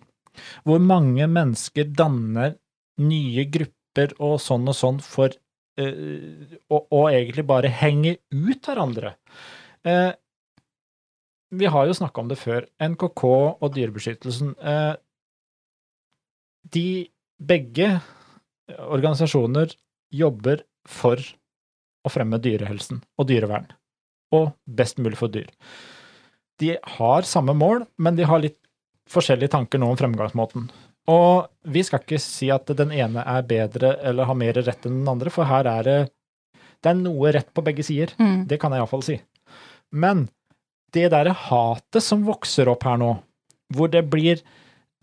hvor mange mennesker danner nye grupper og sånn og sånn for uh, og, og egentlig bare henger ut hverandre. Uh, vi har jo snakka om det før. NKK og Dyrebeskyttelsen. Eh, de begge organisasjoner jobber for å fremme dyrehelsen og dyrevern, og best mulig for dyr. De har samme mål, men de har litt forskjellige tanker nå om fremgangsmåten. Og vi skal ikke si at den ene er bedre eller har mer rett enn den andre, for her er det det er noe rett på begge sider. Mm. Det kan jeg iallfall si. Men det derre hatet som vokser opp her nå, hvor det blir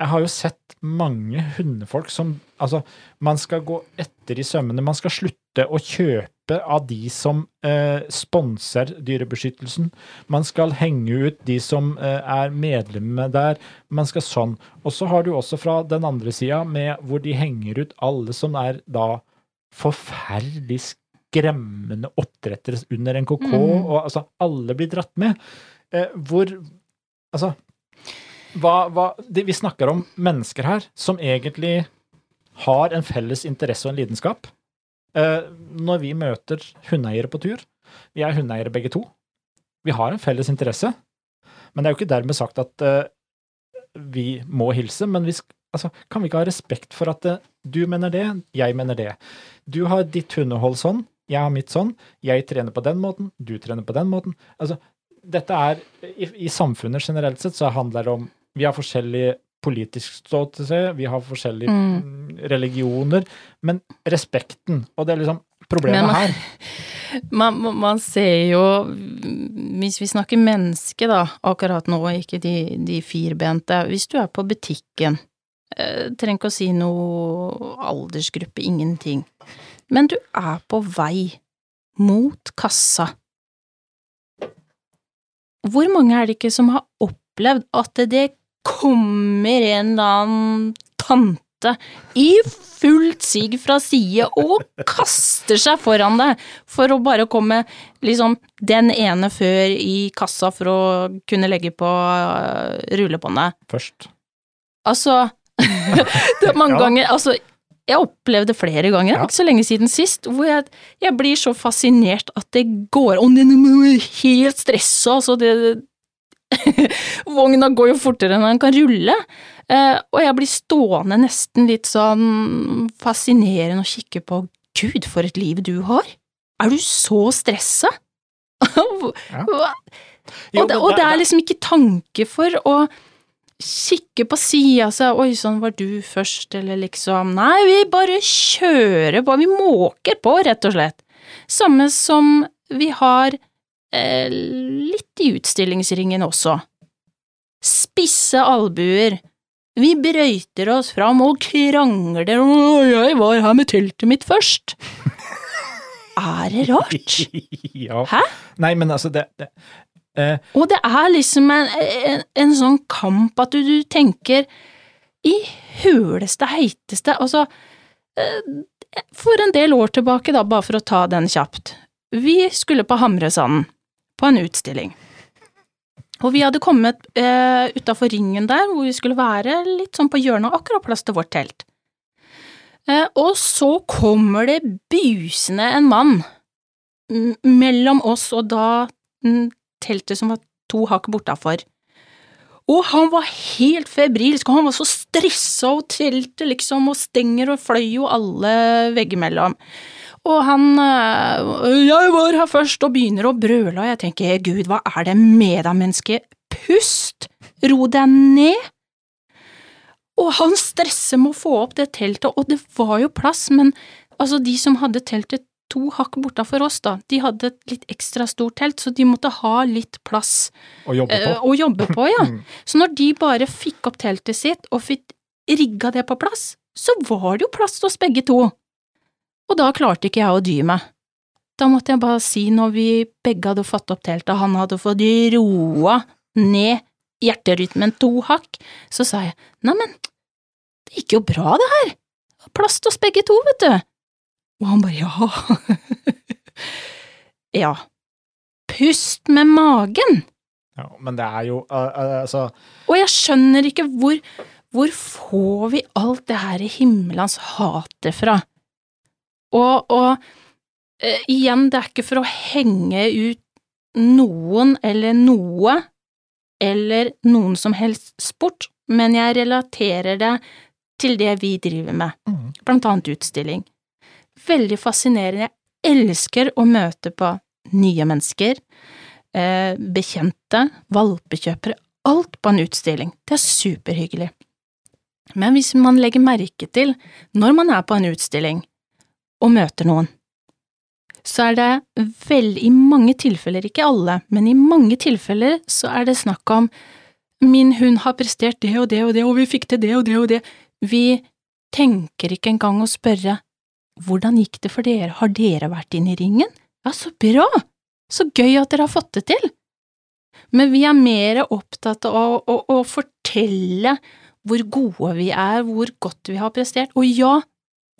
Jeg har jo sett mange hundefolk som Altså, man skal gå etter i sømmene. Man skal slutte å kjøpe av de som eh, sponser Dyrebeskyttelsen. Man skal henge ut de som eh, er medlemmer der. Man skal sånn. Og så har du også fra den andre sida, med hvor de henger ut alle som er da forferdelig skremmende oppdrettere under NKK, Mm. og altså alle blir dratt med. Eh, hvor Altså hva, hva, det, Vi snakker om mennesker her som egentlig har en felles interesse og en lidenskap. Eh, når vi møter hundeeiere på tur Vi er hundeeiere begge to. Vi har en felles interesse. Men det er jo ikke dermed sagt at eh, vi må hilse. Men vi, altså, kan vi ikke ha respekt for at eh, du mener det, jeg mener det. Du har ditt hundehold sånn, jeg har mitt sånn. Jeg trener på den måten, du trener på den måten. Altså, dette er i, I samfunnet generelt sett så handler det om Vi har forskjellig politisk ståsted, vi har forskjellige Mm. religioner, men respekten, og det er liksom problemet man- her. Man, man- man ser jo, hvis vi snakker menneske da, akkurat nå, ikke de, de firbente, hvis du er på butikken, eh, trenger ikke å si noe aldersgruppe, ingenting, men du er på vei mot kassa. Hvor mange er det ikke som har opplevd at det kommer en eller annen tante i fullt sig fra side og kaster seg foran deg for å bare komme liksom den ene før i kassa for å kunne legge på øh, rullebåndet. Først. Altså Det er mange Ja. ganger Altså, jeg opplevde flere ganger, Ja. ikke så lenge siden sist, hvor jeg, jeg blir så fascinert at det går Og det er helt stressa, altså det Vogna går jo fortere enn den kan rulle. Eh, og jeg blir stående nesten litt sånn fascinerende og kikke på Gud, for et liv du har! Er du så stressa? Ja. Og, det, og det er liksom ikke tanke for å kikke på sida og si oi, sånn var du først, eller liksom Nei, vi bare kjører på, vi måker på, rett og slett. Samme som vi har litt i utstillingsringen også. Spisse albuer. Vi brøyter oss fram og krangler og jeg var her med teltet mitt først. Er det rart? ja. Hæ? Nei, men altså, det, det eh, Og det er liksom en, en, en sånn kamp at du, du tenker i huleste heiteste Altså, eh, for en del år tilbake, da, bare for å ta den kjapt. Vi skulle på Hamresanden, på en utstilling. Og vi hadde kommet eh, utafor ringen der, hvor vi skulle være, litt sånn på hjørnet, akkurat plass til vårt telt. Eh, og så kommer det busende en mann mellom oss og da teltet som var to hakk bortafor. Og han var helt febrilsk, og han var så stressa, og teltet liksom, og stenger og fløy jo alle veggimellom. Og han øh, Jeg var her først, og begynner å brøle, og jeg tenker gud, hva er det med deg, menneske? Pust! Ro deg ned! Og han stresser med å få opp det teltet, og det var jo plass, men altså, de som hadde teltet to hakk bortafor oss, da, de hadde et litt ekstra stort telt, så de måtte ha litt plass Å jobbe på. eh, å jobbe på, ja. Mm. Så når de bare fikk opp teltet sitt og fikk rigga det på plass, så var det jo plass til oss begge to. Og da klarte ikke jeg å dy meg. Da måtte jeg bare si, når vi begge hadde fått opp teltet, han hadde fått roa ned hjerterytmen to hakk, så sa jeg, neimen, det gikk jo bra det her, Det var plass til oss begge to, vet du. Og han bare, ja. ja. Pust med magen. Ja, men det er jo uh, uh, altså Og jeg skjønner ikke hvor, hvor får vi alt det her himmelens hatet fra? Og, og eh, igjen, det er ikke for å henge ut noen eller noe, eller noen som helst sport, men jeg relaterer det til det vi driver med, mm. blant annet utstilling. Veldig fascinerende. Jeg elsker å møte på nye mennesker, eh, bekjente, valpekjøpere, alt på en utstilling. Det er superhyggelig. Men hvis man legger merke til, når man er på en utstilling og møter noen, så er det vel i mange tilfeller, ikke alle, men i mange tilfeller så er det snakk om min hund har prestert det og det og det, og vi fikk til det og det og det. Vi tenker ikke engang å spørre hvordan gikk det for dere, har dere vært inne i ringen? Ja, så bra, så gøy at dere har fått det til. Men vi er mer opptatt av å, å, å fortelle hvor gode vi er, hvor godt vi har prestert, og ja,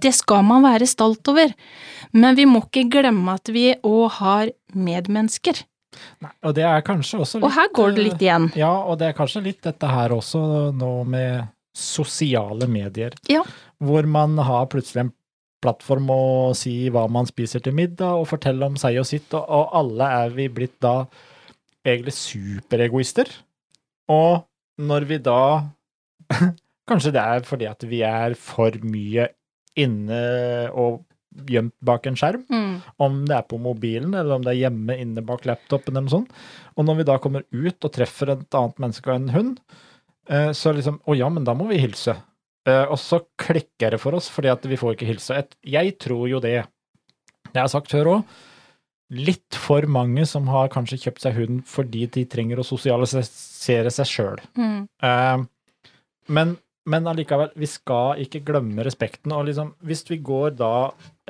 det skal man være stolt over, men vi må ikke glemme at vi òg har medmennesker, Nei, og det er kanskje også litt og her går det litt igjen. Ja, og det er kanskje litt dette her også nå med sosiale medier. Ja. Hvor man har plutselig en plattform å si hva man spiser til middag, og fortelle om seg og sitt, og, og alle er vi blitt da egentlig superegoister. Og når vi da Kanskje det er fordi at vi er for mye inne og gjemt bak en skjerm, Mm. om det er på mobilen eller om det er hjemme inne bak laptopen eller noe sånt. Og når vi da kommer ut og treffer et annet menneske og en hund, eh, så liksom Å ja, men da må vi hilse. Eh, Og så klikker det for oss, fordi at vi får ikke hilse. Jeg tror jo det. Jeg har sagt før òg. Litt for mange som har kanskje kjøpt seg hund fordi de trenger å sosialisere seg sjøl. Mm. Eh, men, men allikevel, vi skal ikke glemme respekten. Og liksom, hvis vi går da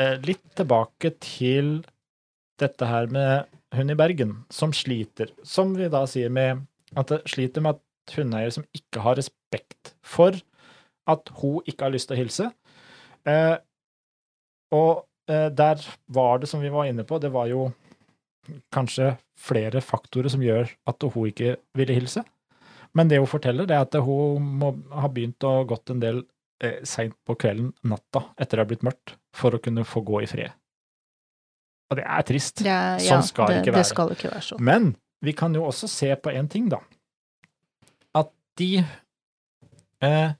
eh, litt tilbake til dette her med hund i Bergen, som sliter, som vi da sier med at det sliter med at hundeeiere som ikke har respekt for at hun ikke har lyst til å hilse. Eh, og eh, der var det, som vi var inne på, det var jo kanskje flere faktorer som gjør at hun ikke ville hilse. Men det hun forteller, det er at hun må ha begynt å gått en del eh, seint på kvelden, natta, etter det har blitt mørkt, for å kunne få gå i fred. Og det er trist. Det, er- Sånn skal det ikke være. Det skal ikke være sånn. Men vi kan jo også se på en ting, da. At de eh,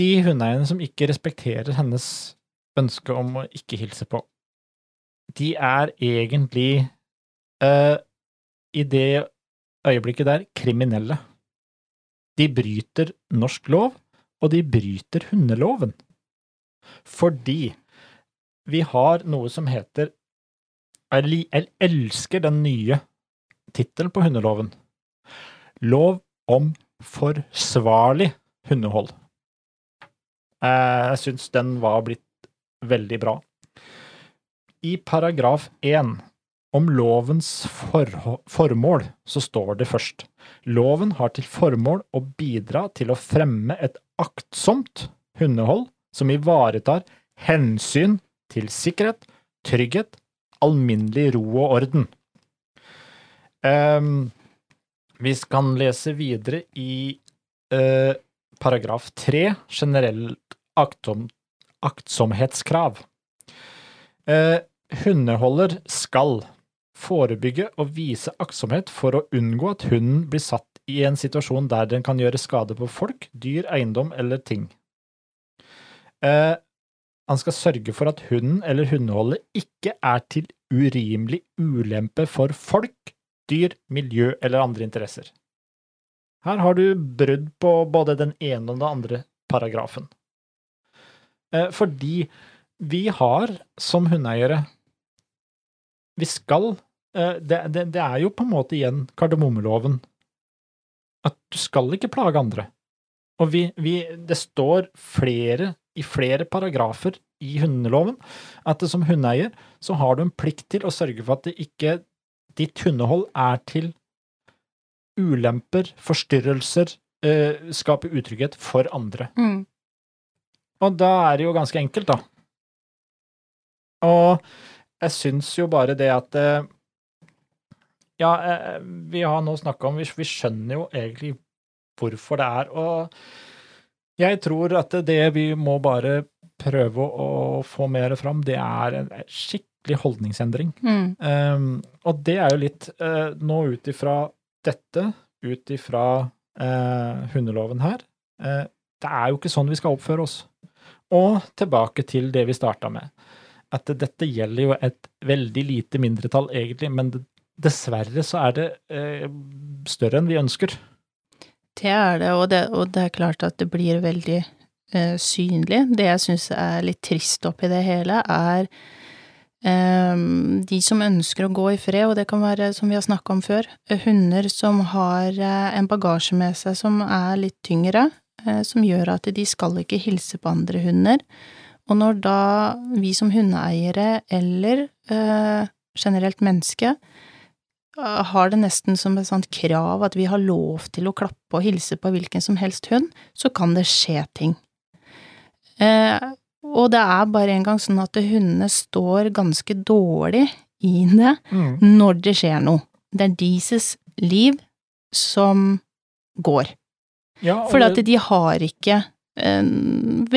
De hundeeierne som ikke respekterer hennes ønske om å ikke hilse på, de er egentlig eh, i det øyeblikket der kriminelle. De bryter norsk lov, og de bryter hundeloven. Fordi vi har noe som heter jeg elsker den nye tittelen på hundeloven. Lov om forsvarlig hundehold. Eh, Jeg syns den var blitt veldig bra. I paragraf 1 om lovens formål så står det først Loven har til formål å bidra til å fremme et aktsomt hundehold som ivaretar hensyn til sikkerhet, trygghet, alminnelig ro og orden. Ehm, vi kan lese videre i eh, paragraf tre, generelt aktom, aktsomhetskrav. Eh, hundeholder skal forebygge og vise aktsomhet for å unngå at hunden blir satt i en situasjon der den kan gjøre skade på folk, dyr, eiendom eller ting. Eh, han skal sørge for at hunden eller hundeholdet ikke er til urimelig ulempe for folk, dyr, miljø eller andre interesser. Her har du brudd på både den ene og den andre paragrafen. Eh, fordi vi har, som hundeeiere Vi skal det, det, det er jo på en måte igjen kardemommeloven. At du skal ikke plage andre. Og vi, vi, det står flere, i flere paragrafer i hundeloven at som hundeeier så har du en plikt til å sørge for at det ikke ditt hundehold er til ulemper, forstyrrelser, eh, skaper utrygghet for andre. Mm. Og da er det jo ganske enkelt, da. Og jeg syns jo bare det at eh, Ja, eh, vi har nå snakka om vi, skjønner jo egentlig hvorfor det er, og jeg tror at det vi må bare prøve å få mer fram, det er en skikkelig holdningsendring. Mm. Um, og det er jo litt uh, nå ut ifra dette, ut ifra uh, hundeloven her uh, Det er jo ikke sånn vi skal oppføre oss. Og tilbake til det vi starta med. At dette gjelder jo et veldig lite mindretall, egentlig, men dessverre så er det større enn vi ønsker. Det er det, og det, og det er klart at det blir veldig eh, synlig. Det jeg syns er litt trist oppi det hele, er eh, de som ønsker å gå i fred, og det kan være, som vi har snakka om før, hunder som har eh, en bagasje med seg som er litt tyngre, eh, som gjør at de skal ikke hilse på andre hunder. Og når da vi som hundeeiere, eller eh, generelt menneske, har det nesten som et sånt krav at vi har lov til å klappe og hilse på hvilken som helst hund, så kan det skje ting. Eh, og det er bare en gang sånn at hundene står ganske dårlig i det Mm. når det skjer noe. Det er deres liv som går. Ja, For at de har ikke eh,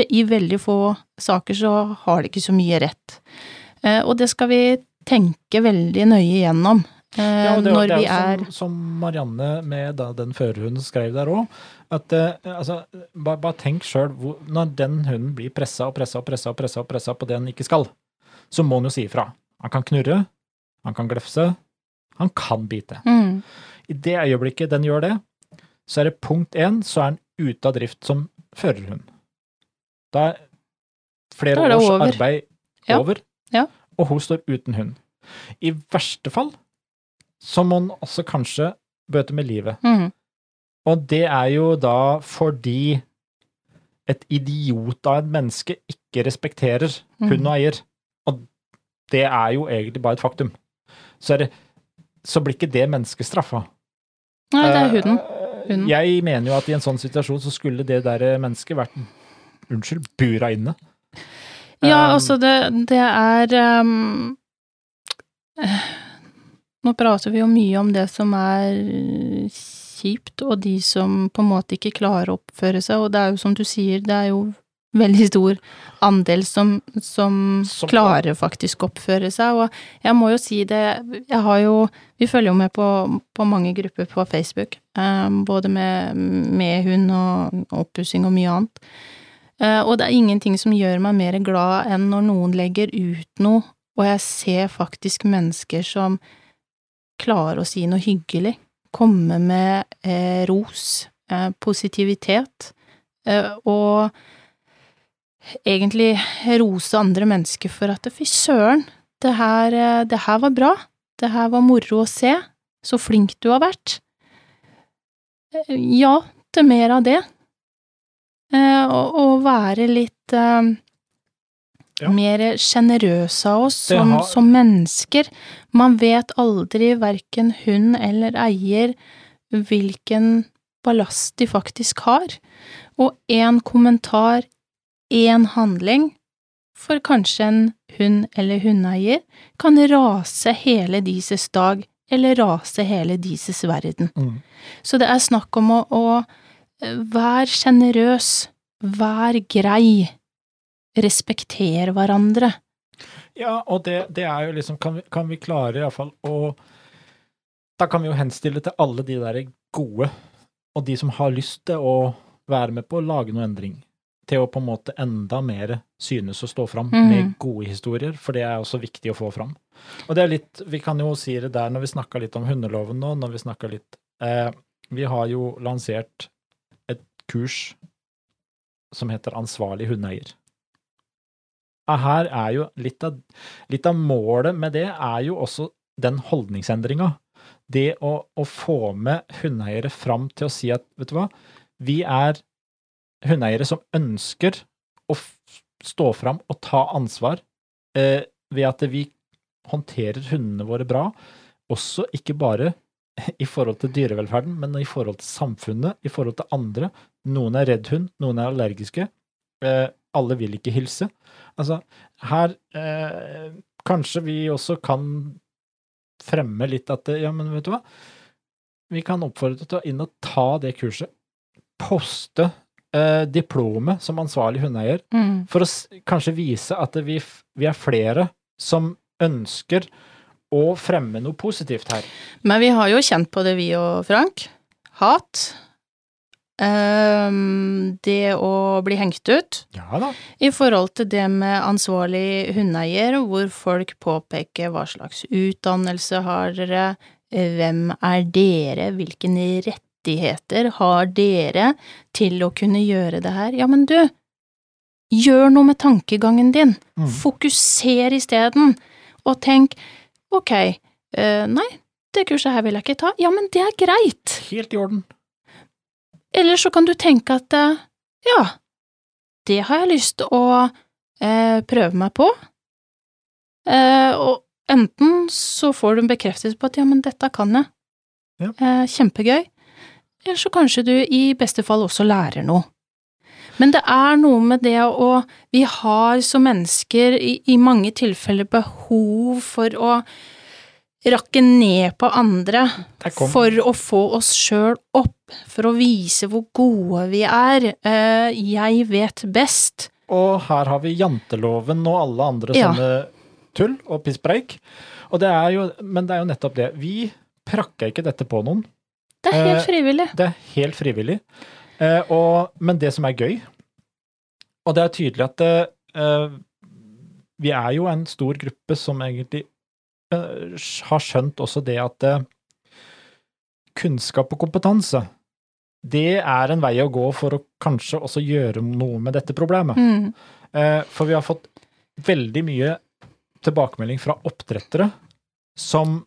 I veldig få saker så har de ikke så mye rett. Eh, og det skal vi tenke veldig nøye gjennom. Eh, Ja, det, når det vi er jo som, som Marianne med da, den førerhunden skrev der òg, at eh, altså, bare, bare tenk sjøl når den hunden blir pressa og pressa og pressa og pressa og pressa på det den ikke skal, så må han jo si ifra. Han kan knurre, han kan glefse, han kan bite. mm, I det øyeblikket den gjør det, så er det punkt én, så er den ute av drift som førerhund. Da er flere Da er års over. arbeid Ja. over, Ja. og hun står uten hund. I verste fall så må han også kanskje bøte med livet. mm, Og det er jo da fordi et idiot av et menneske ikke respekterer hund og eier. Og det er jo egentlig bare et faktum. Så, det, så blir ikke det mennesket straffa. Nei, det er hunden. Eh, Hunden. Jeg mener jo at i en sånn situasjon så skulle det der mennesket vært Unnskyld, bura inne. Ja, Um, altså, det, det er um, eh, Nå prater vi jo mye om det som er kjipt, og de som på en måte ikke klarer å oppføre seg, og det er jo som du sier, det er jo veldig stor andel som, som, Som- klarer faktisk å oppføre seg, og jeg må jo si det, jeg har jo, vi følger jo med på, på mange grupper på Facebook, um, både med, med hund og oppussing og mye annet. Eh, og det er ingenting som gjør meg mer glad enn når noen legger ut noe, og jeg ser faktisk mennesker som klarer å si noe hyggelig, komme med eh, ros, eh, positivitet, eh, og egentlig rose andre mennesker for at fy søren, det her, eh, det her var bra, det her var moro å se, så flink du har vært. Eh, Ja, til mer av det. Eh, og, være litt Ja. mer sjenerøse av oss som, har- som mennesker. Man vet aldri, verken hund eller eier, hvilken ballast de faktisk har. Og én kommentar, én handling, for kanskje en hund eller hundeeier, kan rase hele deres dag eller rase hele deres verden. Mm. Så det er snakk om å, å eh, være sjenerøs, være grei, respektere hverandre. Ja, og det, det er jo liksom Kan vi, kan vi klare iallfall å Da kan vi jo henstille til alle de der gode, og de som har lyst til å være med på å lage noe endring. Til å på en måte enda mer synes å stå fram mm. med gode historier, for det er også viktig å få fram. Og det er litt Vi kan jo si det der når vi snakka litt om hundeloven nå, når vi snakka litt eh, Vi har jo lansert et kurs som heter Ansvarlig hundeeier. Her er jo litt av, litt av målet med det er jo også den holdningsendringa. Det å, å få med hundeeiere fram til å si at, vet du hva, vi er hundeeiere som ønsker å stå fram og ta ansvar eh, ved at vi håndterer hundene våre bra, også ikke bare i forhold til dyrevelferden, men i forhold til samfunnet, i forhold til andre. Noen er redd hund, noen er allergiske. Eh, alle vil ikke hilse. Altså, her eh, Kanskje vi også kan fremme litt at det, Ja, men vet du hva? Vi kan oppfordre til å inn og ta det kurset. Poste eh, diplomet som ansvarlig hundeeier, Mm. for å kanskje vise at vi, vi er flere som ønsker å fremme noe positivt her. Men vi har jo kjent på det, vi og Frank. Hat. Ehm, det å bli hengt ut. Ja da. I forhold til det med ansvarlig hundeeier, hvor folk påpeker hva slags utdannelse har dere, hvem er dere, hvilke rettigheter har dere til å kunne gjøre det her? Ja, men du, gjør noe med tankegangen din. Mm. Fokuser isteden, og tenk ok, uh, nei, det kurset her vil jeg ikke ta. Ja, men det er greit. Helt i orden. Eller så kan du tenke at eh, ja, det har jeg lyst til å eh, prøve meg på. Eh, og enten så får du en bekreftelse på at ja, men dette kan jeg. Ja. Eh, kjempegøy. Eller så kanskje du i beste fall også lærer noe. Men det er noe med det å Vi har som mennesker i, i mange tilfeller behov for å rakke ned på andre for å få oss sjøl opp, for å vise hvor gode vi er. Eh, jeg vet best. Og her har vi janteloven og alle andre Ja. sånne tull og pisspreik. Og det er jo, men det er jo nettopp det. Vi prakker ikke dette på noen. Det er helt Eh, frivillig. Det er helt frivillig. Eh, og, men det som er gøy, og det er tydelig at eh, vi er jo en stor gruppe som egentlig eh, har skjønt også det at eh, kunnskap og kompetanse, det er en vei å gå for å kanskje også gjøre noe med dette problemet. Mm. Eh, for vi har fått veldig mye tilbakemelding fra oppdrettere som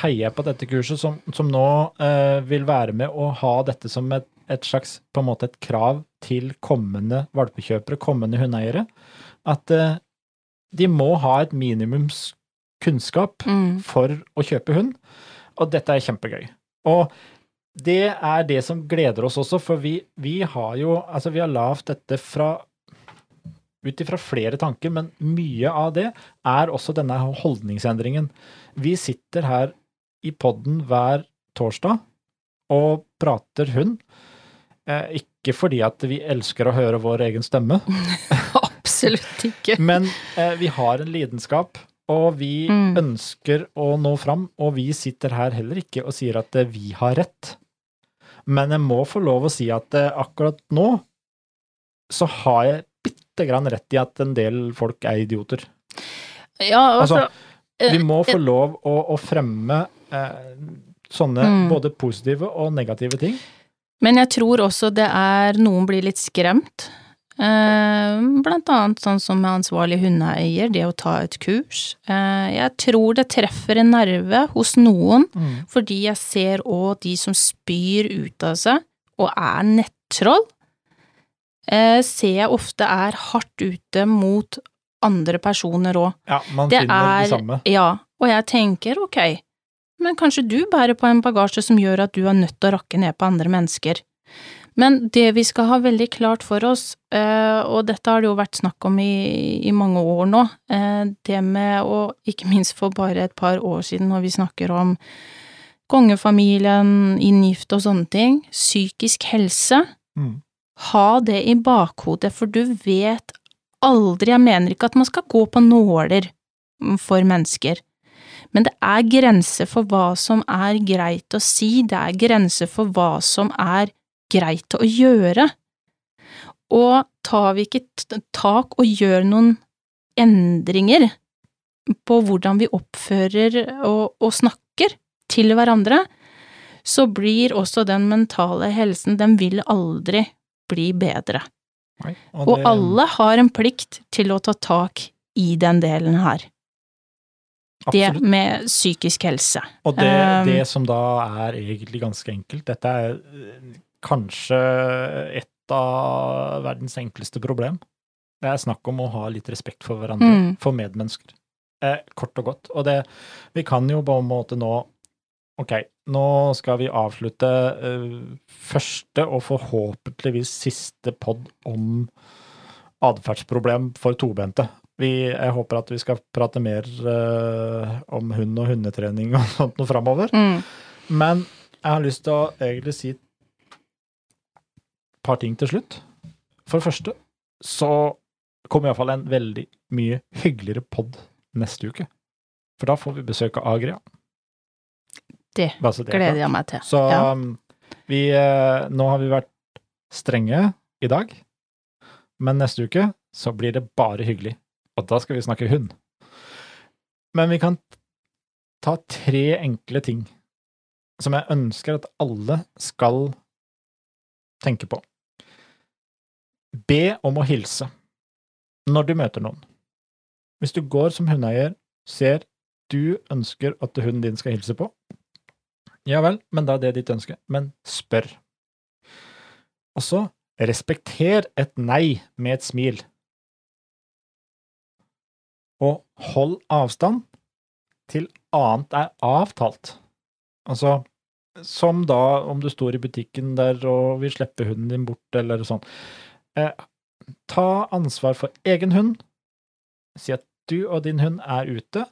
heier på dette kurset, som, som nå eh, vil være med å ha dette som et, et slags på en måte et krav til kommende valpekjøpere, kommende hundeeiere, at eh, de må ha et minimums kunnskap Mm. for å kjøpe hund, og dette er kjempegøy. Og det er det som gleder oss også, for vi, vi har jo Altså, vi har lavt dette fra ut ifra flere tanker, men mye av det er også denne holdningsendringen. Vi sitter her i podden hver torsdag og prater hund. Eh, ikke fordi at vi elsker å høre vår egen stemme, Absolutt ikke. men eh, vi har en lidenskap, og vi Mm. ønsker å nå fram. Og vi sitter her heller ikke og sier at eh, vi har rett. Men jeg må få lov å si at eh, akkurat nå så har jeg bitte grann rett i at en del folk er idioter. Ja, også, altså, eh, Vi må få lov å, å fremme eh, sånne Mm. både positive og negative ting. Men jeg tror også det er noen blir litt skremt. Eh, blant annet sånn som med ansvarlig hundeeier, det å ta et kurs. Eh, jeg tror det treffer en nerve hos noen, fordi jeg ser òg de som spyr ut av seg og er nettroll, eh, ser jeg ofte er hardt ute mot andre personer òg. Ja, man Det finner er det samme. Ja, og jeg tenker ok, men kanskje du bærer på en bagasje som gjør at du er nødt til å rakke ned på andre mennesker. Men det vi skal ha veldig klart for oss, eh, og dette har det jo vært snakk om i, i mange år nå, eh, det med å, ikke minst for bare et par år siden når vi snakker om kongefamilien, inngift og sånne ting, psykisk helse, Mm. ha det i bakhodet, for du vet aldri, jeg mener ikke at man skal gå på nåler for mennesker, men det er grenser for hva som er greit å si, det er grenser for hva som er greit å gjøre. Og tar vi ikke tak og gjør noen endringer på hvordan vi oppfører og, og snakker til hverandre, så blir også den mentale helsen, den vil aldri bli bedre. Nei, Og det- alle har en plikt til å ta tak i den delen her. Det med psykisk helse. Og det, Um, det som da er egentlig ganske enkelt, dette er kanskje et av verdens enkleste problem. Det er snakk om å ha litt respekt for hverandre, Mm. for medmennesker. Eh, kort og godt. Og det, vi kan jo på en måte nå Ok, nå skal vi avslutte eh, første og forhåpentligvis siste pod om atferdsproblem for tobente. Vi, jeg håper at vi skal prate mer eh, om hund og hundetrening og sånt noe framover. Mm. Men jeg har lyst til å egentlig si par ting til slutt. For det første så kommer iallfall en veldig mye hyggeligere pod neste uke. For da får vi besøk av Agria. Det det er gleder jeg meg til. Så Ja. um, vi eh, Nå har vi vært strenge i dag, men neste uke så blir det bare hyggelig. Og da skal vi snakke hund. Men vi kan ta tre enkle ting som jeg ønsker at alle skal tenke på. Be om å hilse når du møter noen. Hvis du går som hundeeier, ser du ønsker at hunden din skal hilse på, ja vel, men da er det ditt ønske. Men spør. Og så respekter et nei med et smil. Og hold avstand til annet er avtalt. Altså, som da om du står i butikken der og vil slippe hunden din bort, eller sånn. Eh, ta ansvar for egen hund. Si at du og din hund er ute,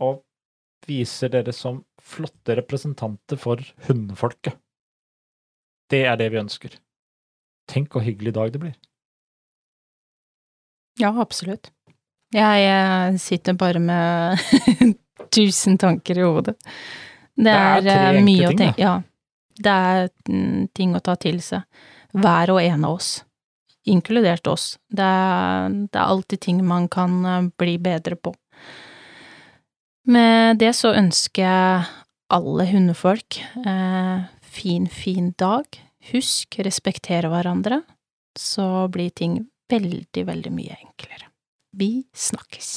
og viser dere som flotte representanter for hundefolket. Det er det vi ønsker. Tenk hvor hyggelig dag det blir. Ja, absolutt. Jeg eh, sitter bare med tusen tanker i hodet. Det Det er er, tre eh, mye å tenke Ja. Det er mm, ting å ta til seg. Hver og en av oss, inkludert oss. Det er, det er alltid ting man kan eh, bli bedre på. Med det så ønsker jeg alle hundefolk eh, fin, fin dag. Husk, respektere hverandre, så blir ting veldig, veldig mye enklere. Vi snakkes.